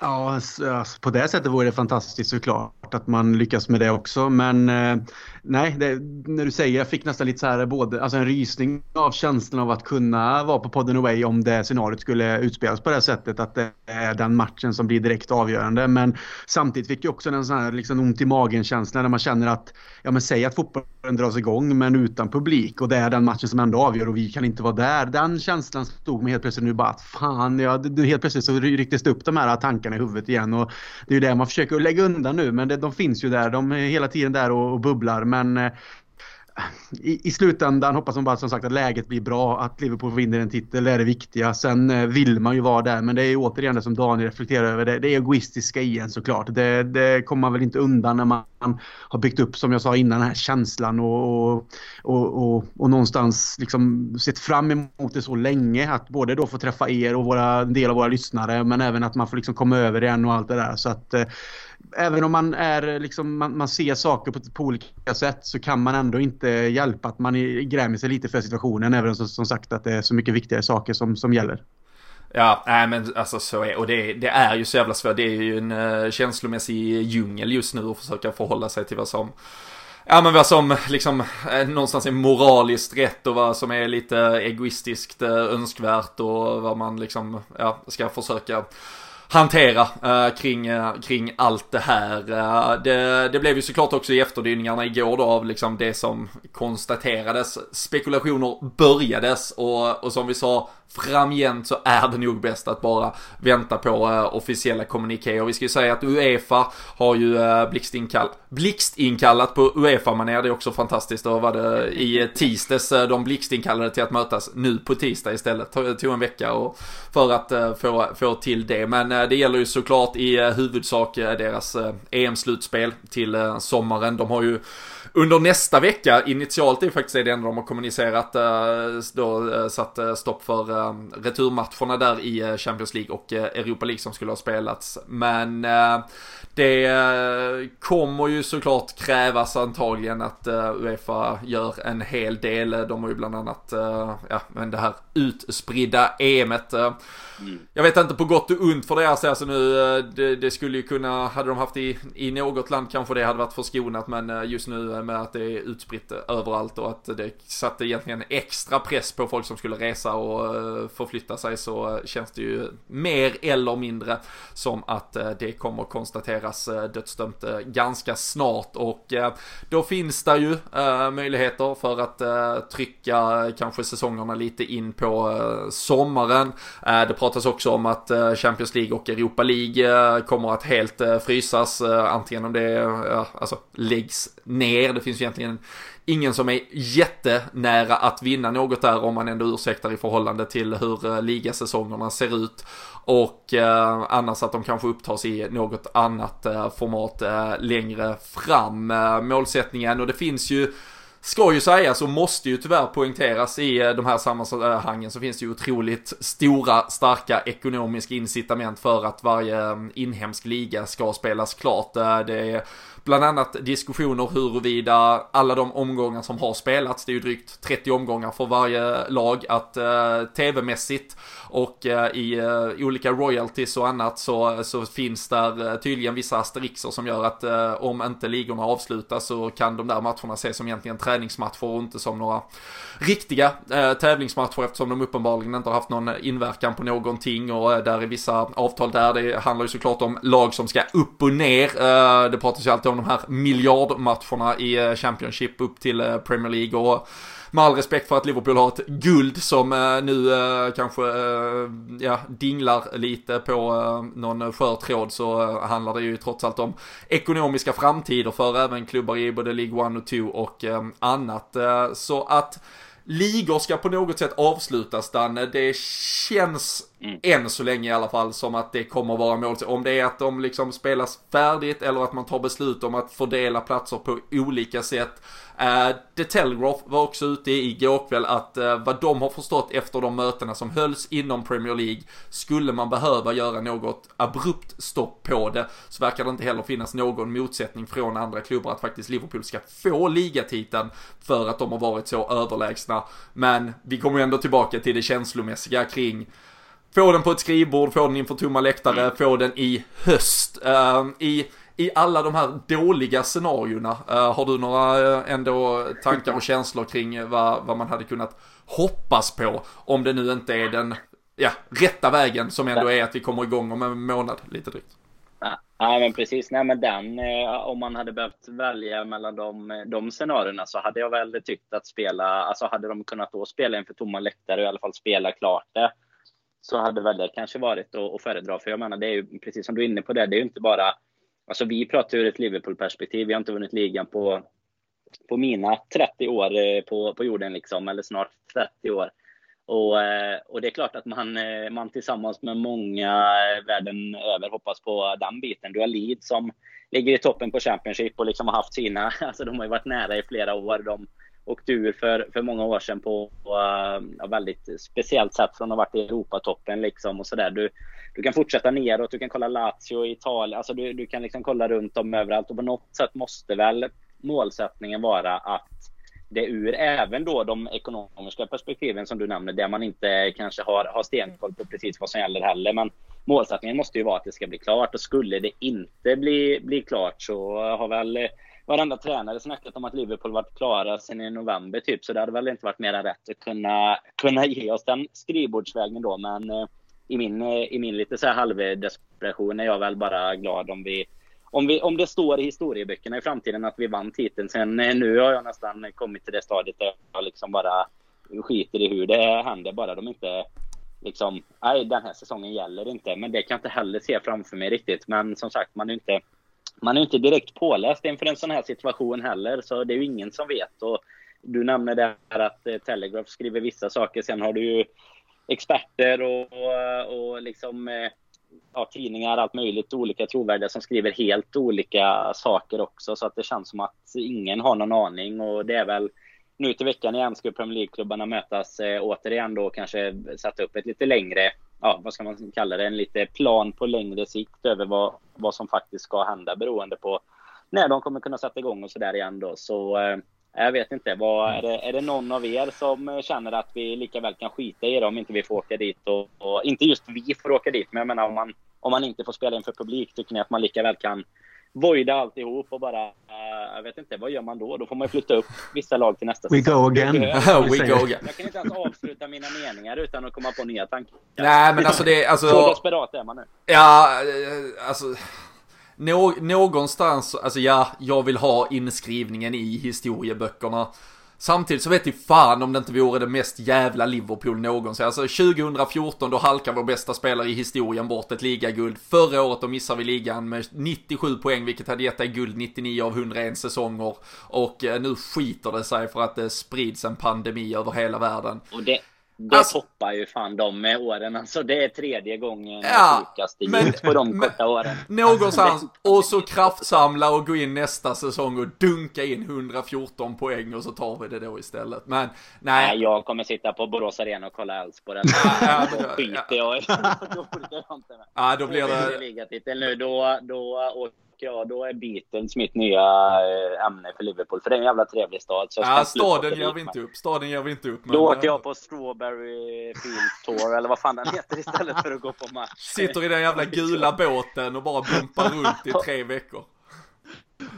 Ja, alltså, på det sättet vore det fantastiskt såklart att man lyckas med det också. Men eh, nej, det, när du säger, jag fick nästan lite så här både, alltså en rysning av känslan av att kunna vara på podden away om det scenariot skulle utspelas på det sättet. Att det är den matchen som blir direkt avgörande. Men samtidigt fick jag också en sån här liksom ont i magen känsla när man känner att, ja men säg att fotbollen dras igång men utan publik och det är den matchen som ändå avgör och vi kan inte vara där. Den känslan stod mig helt plötsligt nu bara att fan, jag, helt plötsligt så rycktes det upp de här tankarna i huvudet igen och det är ju det man försöker lägga undan nu men det, de finns ju där. De är hela tiden där och, och bubblar men eh, i, i slutändan hoppas man bara som sagt att läget blir bra, att Liverpool vinner en titel, det är det viktiga. Sen eh, vill man ju vara där, men det är återigen det som Daniel reflekterar över, det, det är egoistiska i en såklart. Det, det kommer man väl inte undan när man har byggt upp, som jag sa innan, den här känslan och, och, och, och, och någonstans liksom sett fram emot det så länge. Att både då få träffa er och våra, en del av våra lyssnare, men även att man får liksom komma över igen och allt det där. Så att eh, även om man, är, liksom, man, man ser saker på, på, olika sätt så kan man ändå inte hjälpa att man grämer sig lite för situationen. Även om som, som sagt att det är så mycket viktigare saker som, som gäller. Ja, nej men alltså så är och det, det är ju så jävla svårt. Det är ju en uh, känslomässig djungel just nu att försöka förhålla sig till vad som Ja men vad som liksom eh, någonstans är moraliskt rätt och vad som är lite egoistiskt eh, önskvärt och vad man liksom ja, ska försöka hantera uh, kring, uh, kring allt det här. Uh, det, det, blev ju såklart också i efterdyningarna igår då av liksom det som konstaterades. Spekulationer börjades och, och som vi sa framgent så är det nog bäst att bara vänta på uh, officiella kommunikéer. Vi ska ju säga att Uefa har ju uh, blixtinkall blixtinkallat på Uefa-manér. Det är också fantastiskt. Då var det i tisdags uh, de blixtinkallade till att mötas nu på tisdag istället. Det tog en vecka och, för att uh, få, få till det. Men uh, det gäller ju såklart i huvudsak deras EM-slutspel till sommaren. De har ju under nästa vecka, initialt är faktiskt det enda de har kommunicerat, då satt stopp för returmatcherna där i Champions League och Europa League som skulle ha spelats. Men det eh, kommer ju såklart krävas antagligen att Uefa gör en hel del. De har ju bland annat, ja men det här utspridda EMet. Mm. Jag vet inte på gott och ont för deras alltså nu, det, det, skulle ju kunna, hade de haft i, i något land kanske det hade varit förskonat men just nu Eh, med att det är utspritt överallt och att det satte egentligen extra press på folk som skulle resa och eh, förflytta sig så känns det ju mer eller mindre som att eh, det kommer konstateras dödsdömt ganska snart och då finns det ju möjligheter för att trycka kanske säsongerna lite in på sommaren. Det pratas också om att Champions League och Europa League kommer att helt frysas, antingen om det alltså, läggs ner, det finns egentligen ingen som är jättenära att vinna något där om man ändå ursäktar i förhållande till hur eh, ligasäsongerna ser ut. Och eh, annars att de kanske upptas i något annat eh, format eh, längre fram. Eh, målsättningen och det finns ju ska ju sägas och måste ju tyvärr poängteras i eh, de här sammanhangen så finns det ju otroligt stora, starka ekonomiska incitament för att varje mm, inhemsk liga ska spelas klart. Eh, det är bland annat diskussioner huruvida alla de omgångar som har spelats, det är ju drygt 30 omgångar för varje lag, att eh, tv-mässigt och eh, i eh, olika royalties och annat så, så finns där eh, tydligen vissa asterixer som gör att eh, om inte ligorna avslutas så kan de där matcherna ses som egentligen träningsmatcher och inte som några riktiga eh, tävlingsmatcher eftersom de uppenbarligen inte har haft någon inverkan på någonting och eh, där är vissa avtal där. Det handlar ju såklart om lag som ska upp och ner. Eh, det pratas ju alltid om de här miljardmatcherna i eh, Championship upp till eh, Premier League och med all respekt för att Liverpool har ett guld som eh, nu kanske ja, dinglar lite på någon skör tråd så handlar det ju trots allt om ekonomiska framtider för även klubbar i både League 1 och 2 och annat. Så att ligor ska på något sätt avslutas Danne. Det känns mm. än så länge i alla fall som att det kommer vara målet. Om det är att de liksom spelas färdigt eller att man tar beslut om att fördela platser på olika sätt. Uh, The Telegraph var också ute igår kväll att uh, vad de har förstått efter de mötena som hölls inom Premier League skulle man behöva göra något abrupt stopp på det så verkar det inte heller finnas någon motsättning från andra klubbar att faktiskt Liverpool ska få ligatiteln för att de har varit så överlägsna. Men vi kommer ändå tillbaka till det känslomässiga kring Få den på ett skrivbord, få den inför tomma läktare, mm. få den i höst. Uh, I i alla de här dåliga scenarierna, uh, har du några uh, ändå tankar och känslor kring eh, vad, vad man hade kunnat hoppas på om det nu inte är den ja, rätta vägen som ändå är att vi kommer igång om en månad lite drygt? Ja, men precis. Nej, men den, eh, om man hade behövt välja mellan de, de scenarierna så hade jag väl tyckt att spela, alltså hade de kunnat då spela inför tomma läktare och i alla fall spela klart det, så hade väl det kanske varit att, att föredra. För jag menar, det är ju precis som du är inne på det, det är ju inte bara Alltså vi pratar ur ett Liverpool-perspektiv. Vi har inte vunnit ligan på, på mina 30 år eh, på, på jorden, liksom, eller snart 30 år. Och, eh, och det är klart att man, eh, man tillsammans med många världen över hoppas på den biten. Du har Leeds som ligger i toppen på Championship och liksom har haft sina, [laughs] alltså de har ju varit nära i flera år. De åkte ur för, för många år sedan på uh, väldigt speciellt sätt från att ha varit i Europatoppen liksom och sådär. Du, du kan fortsätta neråt, du kan kolla Lazio, Italien, alltså du, du kan liksom kolla runt om överallt och på något sätt måste väl målsättningen vara att det ur även då de ekonomiska perspektiven som du nämner, där man inte kanske har, har stenkoll på precis vad som gäller heller. Men målsättningen måste ju vara att det ska bli klart och skulle det inte bli, bli klart så har väl varenda tränare snackat om att Liverpool varit klara sen i november typ. Så det hade väl inte varit mer än rätt att kunna, kunna ge oss den skrivbordsvägen då. Men eh, i min, eh, i min lite så här halvdesperation är jag väl bara glad om vi om, vi, om det står i historieböckerna i framtiden att vi vann titeln. Sen eh, nu har jag nästan kommit till det stadiet där jag liksom bara skiter i hur det händer. Bara de inte liksom, nej den här säsongen gäller inte. Men det kan jag inte heller se framför mig riktigt. Men som sagt, man är inte, man är inte direkt påläst inför en sån här situation heller. Så det är ju ingen som vet. Och du nämner där att eh, Telegraph skriver vissa saker. Sen har du ju experter och, och liksom eh, ja, tidningar, allt möjligt, olika trovärdiga som skriver helt olika saker också. Så att det känns som att ingen har någon aning och det är väl nu till veckan igen ska Premier League-klubbarna mötas eh, återigen då kanske sätta upp ett lite längre, ja vad ska man kalla det, en lite plan på längre sikt över vad, vad som faktiskt ska hända beroende på när de kommer kunna sätta igång och sådär igen då. Så eh, jag vet inte, vad, är, det, är det någon av er som känner att vi lika väl kan skita i det om inte vi får åka dit? Och, och, inte just vi får åka dit, men jag menar om man, om man inte får spela inför publik, tycker ni att man lika väl kan voida alltihop och bara, uh, jag vet inte, vad gör man då? Då får man flytta upp vissa lag till nästa We go again. [laughs] We go again. Jag kan inte ens avsluta mina meningar utan att komma på nya tankar. Nej, men alltså det, alltså... Så desperat är man nu. Ja, eh, alltså... Nå någonstans, alltså ja, jag vill ha inskrivningen i historieböckerna. Samtidigt så vet jag fan om det inte vore det mest jävla Liverpool någonsin. Alltså 2014 då halkar vår bästa spelare i historien bort ett ligaguld. Förra året då missar vi ligan med 97 poäng vilket hade gett dig guld 99 av 101 säsonger. Och eh, nu skiter det sig för att det sprids en pandemi över hela världen. Och det, det alltså, toppar ju fan de med åren. Alltså det är tredje gången ja, sjukaste men, på de men, korta åren. Någonstans. [laughs] Och så kraftsamla och gå in nästa säsong och dunka in 114 poäng och så tar vi det då istället. Men nej. nej jag kommer sitta på Borås Arena och kolla Elfsborg. [laughs] ja, då skiter jag i. [laughs] Ja, då blir det... Nu, då, då ja, då är Beatles mitt nya eh, ämne för Liverpool. För det är en jävla trevlig stad. Så ja, staden ger vi inte upp. Staden ger vi inte upp. Men... Då åker jag på Strawberry Field Tour, eller vad fan den heter, istället för att gå på match. Sitter i den jävla gula båten och bara bumpar runt i tre veckor.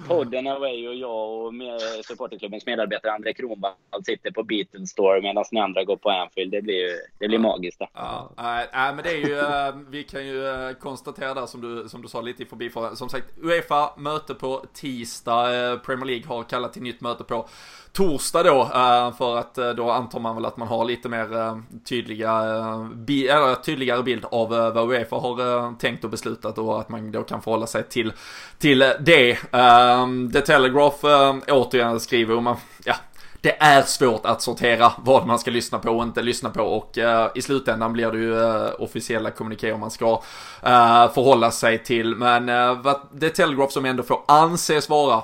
Podden Away och jag och med supporterklubbens medarbetare André Kronwall sitter på Beatles Store medan ni andra går på Anfield. Det blir, det blir magiskt. Då. Ja, äh, men det är ju, äh, vi kan ju eh, konstatera där som du, som du sa lite i förbifarten. Som sagt, Uefa möte på tisdag. Eh, Premier League har kallat till nytt möte på torsdag då. Eh, för att eh, då antar man väl att man har lite mer eh, tydliga, eller tydligare bild av vad Uefa har tänkt och beslutat och att man då kan förhålla sig till, till det. The Telegraph återigen skriver och man, ja, det är svårt att sortera vad man ska lyssna på och inte lyssna på och uh, i slutändan blir det ju uh, officiella kommunikéer man ska uh, förhålla sig till. Men uh, The Telegraph som ändå får anses vara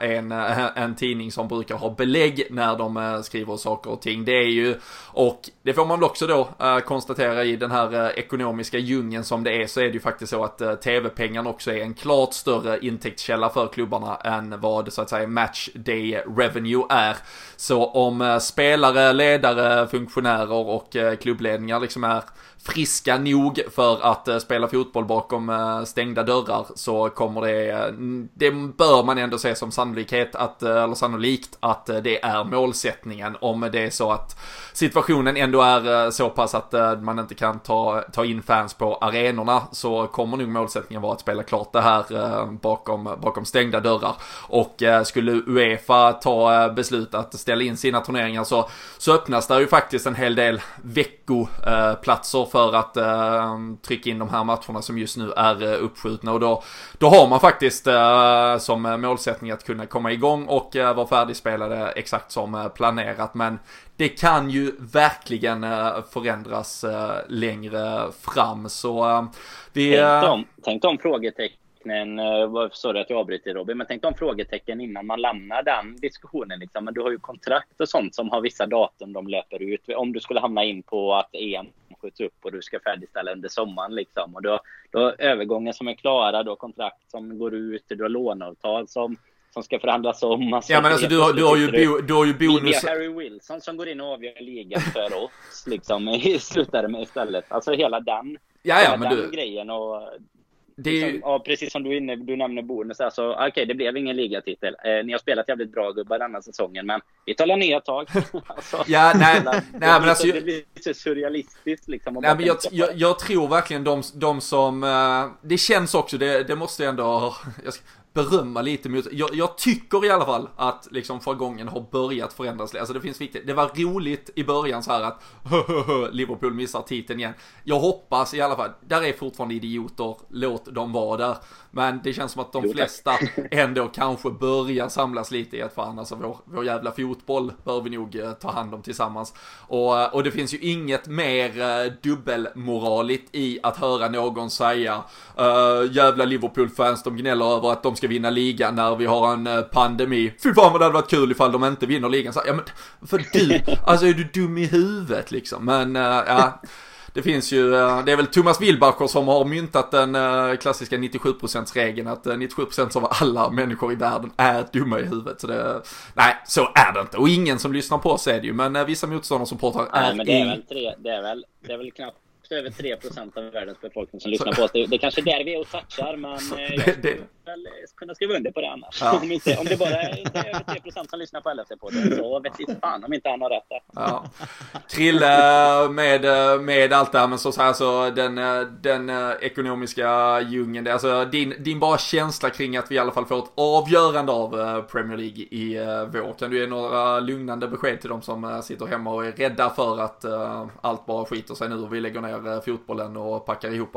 en, en tidning som brukar ha belägg när de skriver saker och ting. Det är ju, och det får man väl också då konstatera i den här ekonomiska djungeln som det är så är det ju faktiskt så att tv-pengarna också är en klart större intäktskälla för klubbarna än vad så att säga match day revenue är. Så om eh, spelare, ledare, funktionärer och eh, klubbledningar liksom är friska nog för att eh, spela fotboll bakom eh, stängda dörrar så kommer det, det bör man ändå se som sannolikhet att, eh, eller sannolikt att det är målsättningen om det är så att situationen ändå är så pass att man inte kan ta, ta in fans på arenorna så kommer nog målsättningen vara att spela klart det här bakom, bakom stängda dörrar. Och skulle Uefa ta beslut att ställa in sina turneringar så, så öppnas det ju faktiskt en hel del veckoplatser för att eh, trycka in de här matcherna som just nu är eh, uppskjutna och då, då har man faktiskt eh, som eh, målsättning att kunna komma igång och eh, vara färdigspelade exakt som eh, planerat men det kan ju verkligen förändras längre fram så ehm, vi... Tänk om, tänk om frågetecken frågetecknen, sorry att jag avbryter Robin, men tänk de frågetecken innan man lämnar den diskussionen. Liksom. Men du har ju kontrakt och sånt som har vissa datum de löper ut. Om du skulle hamna in på att EM skjuts upp och du ska färdigställa under sommaren. Liksom. Och du, har, du har övergångar som är klara, du har kontrakt som går ut, du har låneavtal som som ska förhandlas om. Alltså, ja men alltså du har, du har ju, bo, du har ju bonus. Vi har Harry Wilson som går in och avgör ligan för oss liksom i med istället. Alltså hela den, ja, ja, hela men den du... grejen och det är ju... ja, precis som du, inne, du nämner bonus. Alltså, Okej, okay, det blev ingen ligatitel. Eh, ni har spelat jävligt bra gubbar denna säsongen, men vi tar nya tag. [laughs] alltså, ja, nej, nej, men alltså, det blir så surrealistiskt liksom. Nej, men jag, jag, jag, tror verkligen de, de som, uh, det känns också, det, det måste jag ändå, jag ska, berömma lite mot, jag, jag, tycker i alla fall att liksom jargongen har börjat förändras. Alltså det finns viktigt, det var roligt i början så här att [laughs] Liverpool missar titeln igen. Jag hoppas i alla fall, där är fortfarande idioter, låt dem vara där. Men det känns som att de flesta ändå kanske börjar samlas lite i att fan alltså vår, vår jävla fotboll bör vi nog eh, ta hand om tillsammans. Och, eh, och det finns ju inget mer eh, dubbelmoraligt i att höra någon säga uh, jävla Liverpool-fans de gnäller över att de ska vinna ligan när vi har en uh, pandemi. Fy fan vad det hade varit kul ifall de inte vinner ligan. Så, ja men för du, [laughs] alltså är du dum i huvudet liksom? Men uh, ja. Det finns ju, eh, det är väl Thomas Wilbacher som har myntat den eh, klassiska 97%-regeln att 97% eh, av alla människor i världen är dumma i huvudet. Så det, nej, så är det inte. Och ingen som lyssnar på oss är det ju, men vissa motståndarsupportrar är Nej, men det är väl tre, det är väl, det är väl knappt över 3% av världens befolkning som lyssnar på oss. Det, det kanske är där vi är och touchar, men [laughs] jag skulle väl kunna skriva under på det annars. Ja. Om, inte, om det bara är, inte över 3 som lyssnar på LFC-podden så vet vi fan om inte han har rätt där. Ja. Krille med, med allt det här, men så, så här så den, den ekonomiska djungeln, alltså din, din bara känsla kring att vi i alla fall får ett avgörande av Premier League i vår. Kan du ge några lugnande besked till de som sitter hemma och är rädda för att allt bara skiter sig nu och vi lägger ner fotbollen och packar ihop?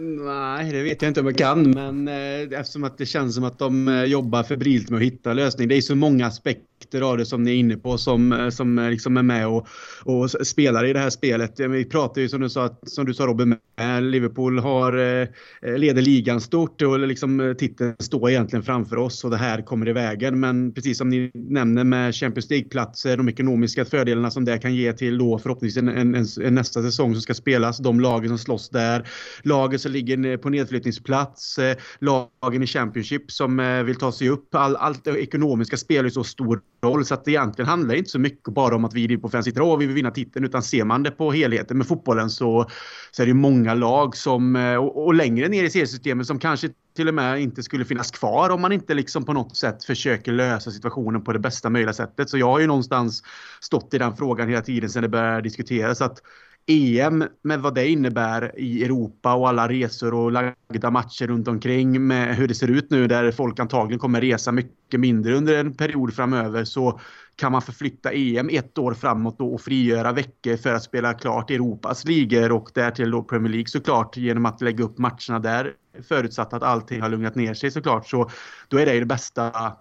Nej, det vet jag inte om jag kan, men eh, eftersom att det känns som att de eh, jobbar febrilt med att hitta lösning. Det är så många aspekter av det som ni är inne på som, eh, som eh, liksom är med och, och spelar i det här spelet. Vi pratar ju som du sa, som du sa Robin, med Liverpool har, eh, leder ligan stort och liksom titeln står egentligen framför oss och det här kommer i vägen. Men precis som ni nämner med Champions League-platser, de ekonomiska fördelarna som det kan ge till då förhoppningsvis en, en, en, nästa säsong som ska spelas, de lagen som slåss där, lagen som ligger på nedflyttningsplats, lagen i Championship som vill ta sig upp. All, allt det ekonomiska spelar ju så stor roll så att det egentligen handlar inte så mycket bara om att vi på fans sitter och vi vill vinna titeln utan ser man det på helheten med fotbollen så, så är det många lag som eh, och, och längre ner i seriesystemet som kanske till och med inte skulle finnas kvar om man inte liksom på något sätt försöker lösa situationen på det bästa möjliga sättet. Så jag har ju någonstans stått i den frågan hela tiden sedan det började diskuteras att EM med vad det innebär i Europa och alla resor och lagda matcher runt omkring med hur det ser ut nu där folk antagligen kommer resa mycket mindre under en period framöver så kan man förflytta EM ett år framåt då och frigöra veckor för att spela klart Europas ligor och därtill då Premier League såklart genom att lägga upp matcherna där. Förutsatt att allting har lugnat ner sig såklart så då är det ju det bästa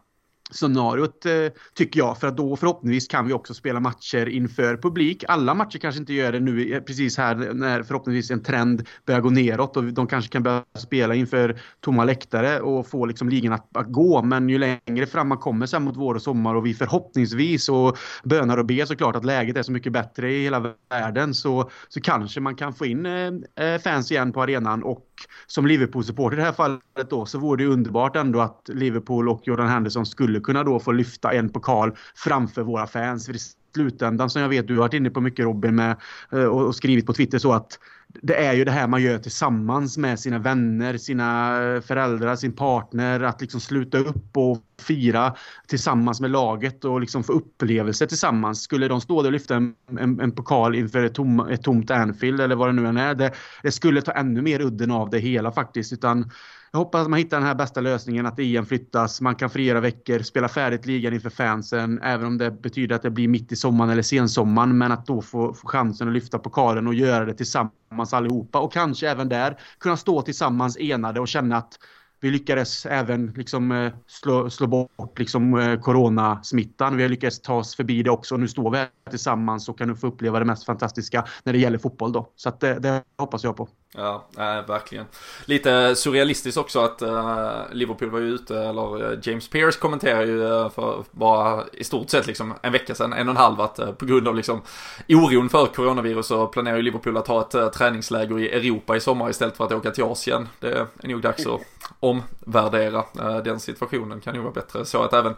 scenariot eh, tycker jag. För att då förhoppningsvis kan vi också spela matcher inför publik. Alla matcher kanske inte gör det nu eh, precis här när förhoppningsvis en trend börjar gå neråt och de kanske kan börja spela inför tomma läktare och få liksom ligan att, att gå. Men ju längre fram man kommer sen mot vår och sommar och vi förhoppningsvis och bönar och ber såklart att läget är så mycket bättre i hela världen så, så kanske man kan få in eh, fans igen på arenan och som Liverpool-supporter i det här fallet då så vore det underbart ändå att Liverpool och Jordan Henderson skulle kunna då få lyfta en pokal framför våra fans. Slutändan som jag vet du har varit inne på mycket Robin med, eh, och skrivit på Twitter så att det är ju det här man gör tillsammans med sina vänner, sina föräldrar, sin partner. Att liksom sluta upp och fira tillsammans med laget och liksom få upplevelser tillsammans. Skulle de stå där och lyfta en, en, en pokal inför ett, tom, ett tomt Anfield eller vad det nu än är. Det, det skulle ta ännu mer udden av det hela faktiskt. Utan jag hoppas att man hittar den här bästa lösningen, att EM flyttas, man kan frigöra veckor, spela färdigt ligan inför fansen, även om det betyder att det blir mitt i sommaren eller sensommaren, men att då få, få chansen att lyfta pokalen och göra det tillsammans allihopa och kanske även där kunna stå tillsammans enade och känna att vi lyckades även liksom eh, slå, slå bort liksom eh, coronasmittan. Vi har lyckats ta oss förbi det också. Nu står vi här tillsammans och kan nu få uppleva det mest fantastiska när det gäller fotboll då. Så att det, det hoppas jag på. Ja, äh, verkligen. Lite surrealistiskt också att äh, Liverpool var ju ute, eller äh, James Pearce kommenterar ju äh, för bara i stort sett liksom en vecka sedan, en och en halv, att på grund av liksom oron för coronavirus så planerar ju Liverpool att ha ett träningsläger i Europa i sommar istället för att åka till Asien. Det är nog dags att omvärdera den situationen, kan ju vara bättre. Så att även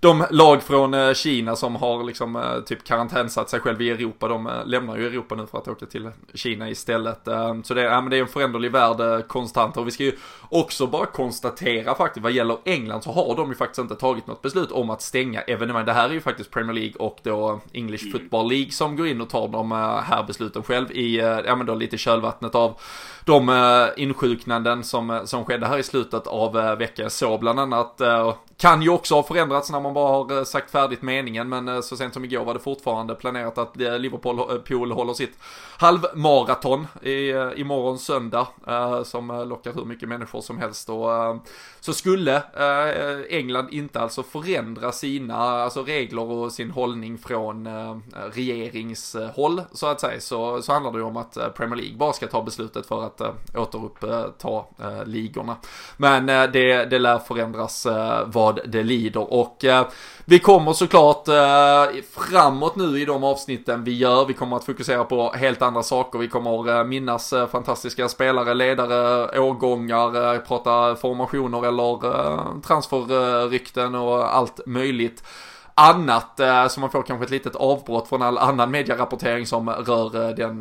de lag från Kina som har liksom typ karantänsatt sig själv i Europa, de lämnar ju Europa nu för att åka till Kina istället. Så det ja, men det är en föränderlig värld konstant och vi ska ju också bara konstatera faktiskt vad gäller England så har de ju faktiskt inte tagit något beslut om att stänga evenemang. Det här är ju faktiskt Premier League och då English mm. Football League som går in och tar de här besluten själv i, ja men då lite kölvattnet av de insjuknanden som, som skedde här i slutet av veckan. Såg bland annat kan ju också ha förändrats när man bara har eh, sagt färdigt meningen men eh, så sent som igår var det fortfarande planerat att eh, Liverpool håller sitt halvmaraton i, imorgon söndag som lockar hur mycket människor som helst och så skulle England inte alltså förändra sina alltså regler och sin hållning från regeringshåll så att säga så, så handlar det ju om att Premier League bara ska ta beslutet för att återuppta ligorna. Men det, det lär förändras vad det lider och eh, vi kommer såklart eh, framåt nu i de avsnitten vi gör. Vi kommer att fokusera på helt andra saker. Vi kommer eh, minnas fantastiska spelare, ledare, årgångar, prata formationer eller transferrykten och allt möjligt annat så man får kanske ett litet avbrott från all annan medierapportering som rör den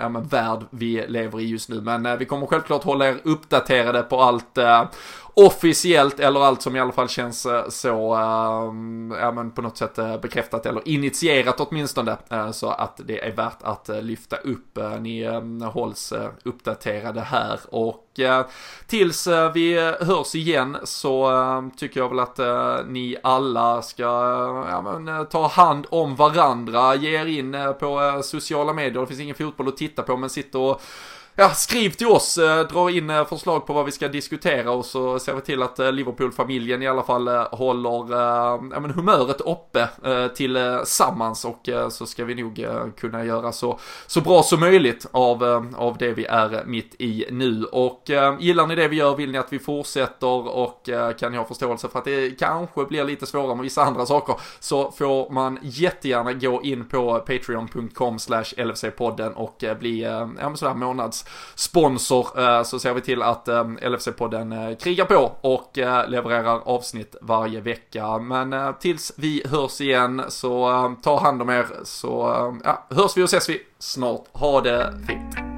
ja, men, värld vi lever i just nu. Men vi kommer självklart hålla er uppdaterade på allt officiellt eller allt som i alla fall känns eh, så, äh, ja men på något sätt eh, bekräftat eller initierat åtminstone. Äh, så att det är värt att lyfta upp. Ni hålls uppdaterade här och tills vi hörs igen så tycker jag väl att ni alla ska ja, men, ta hand om varandra. Ge er in på sociala medier. Det finns ingen fotboll att titta på men sitt och ja, skriv till oss, eh, dra in eh, förslag på vad vi ska diskutera och så ser vi till att eh, Liverpool-familjen i alla fall eh, håller eh, ja, men humöret uppe tillsammans och så ska vi nog kunna göra så, så bra som möjligt av, av det vi är mitt i nu. Och gillar ni det vi gör, vill ni att vi fortsätter och kan ni ha förståelse för att det kanske blir lite svårare med vissa andra saker så får man jättegärna gå in på patreon.com slash LFC-podden och bli ja, men sådär månads sponsor eh, så ser vi till att eh, LFC-podden eh, krigar på och levererar avsnitt varje vecka. Men tills vi hörs igen så ta hand om er så ja, hörs vi och ses vi snart. Ha det fint!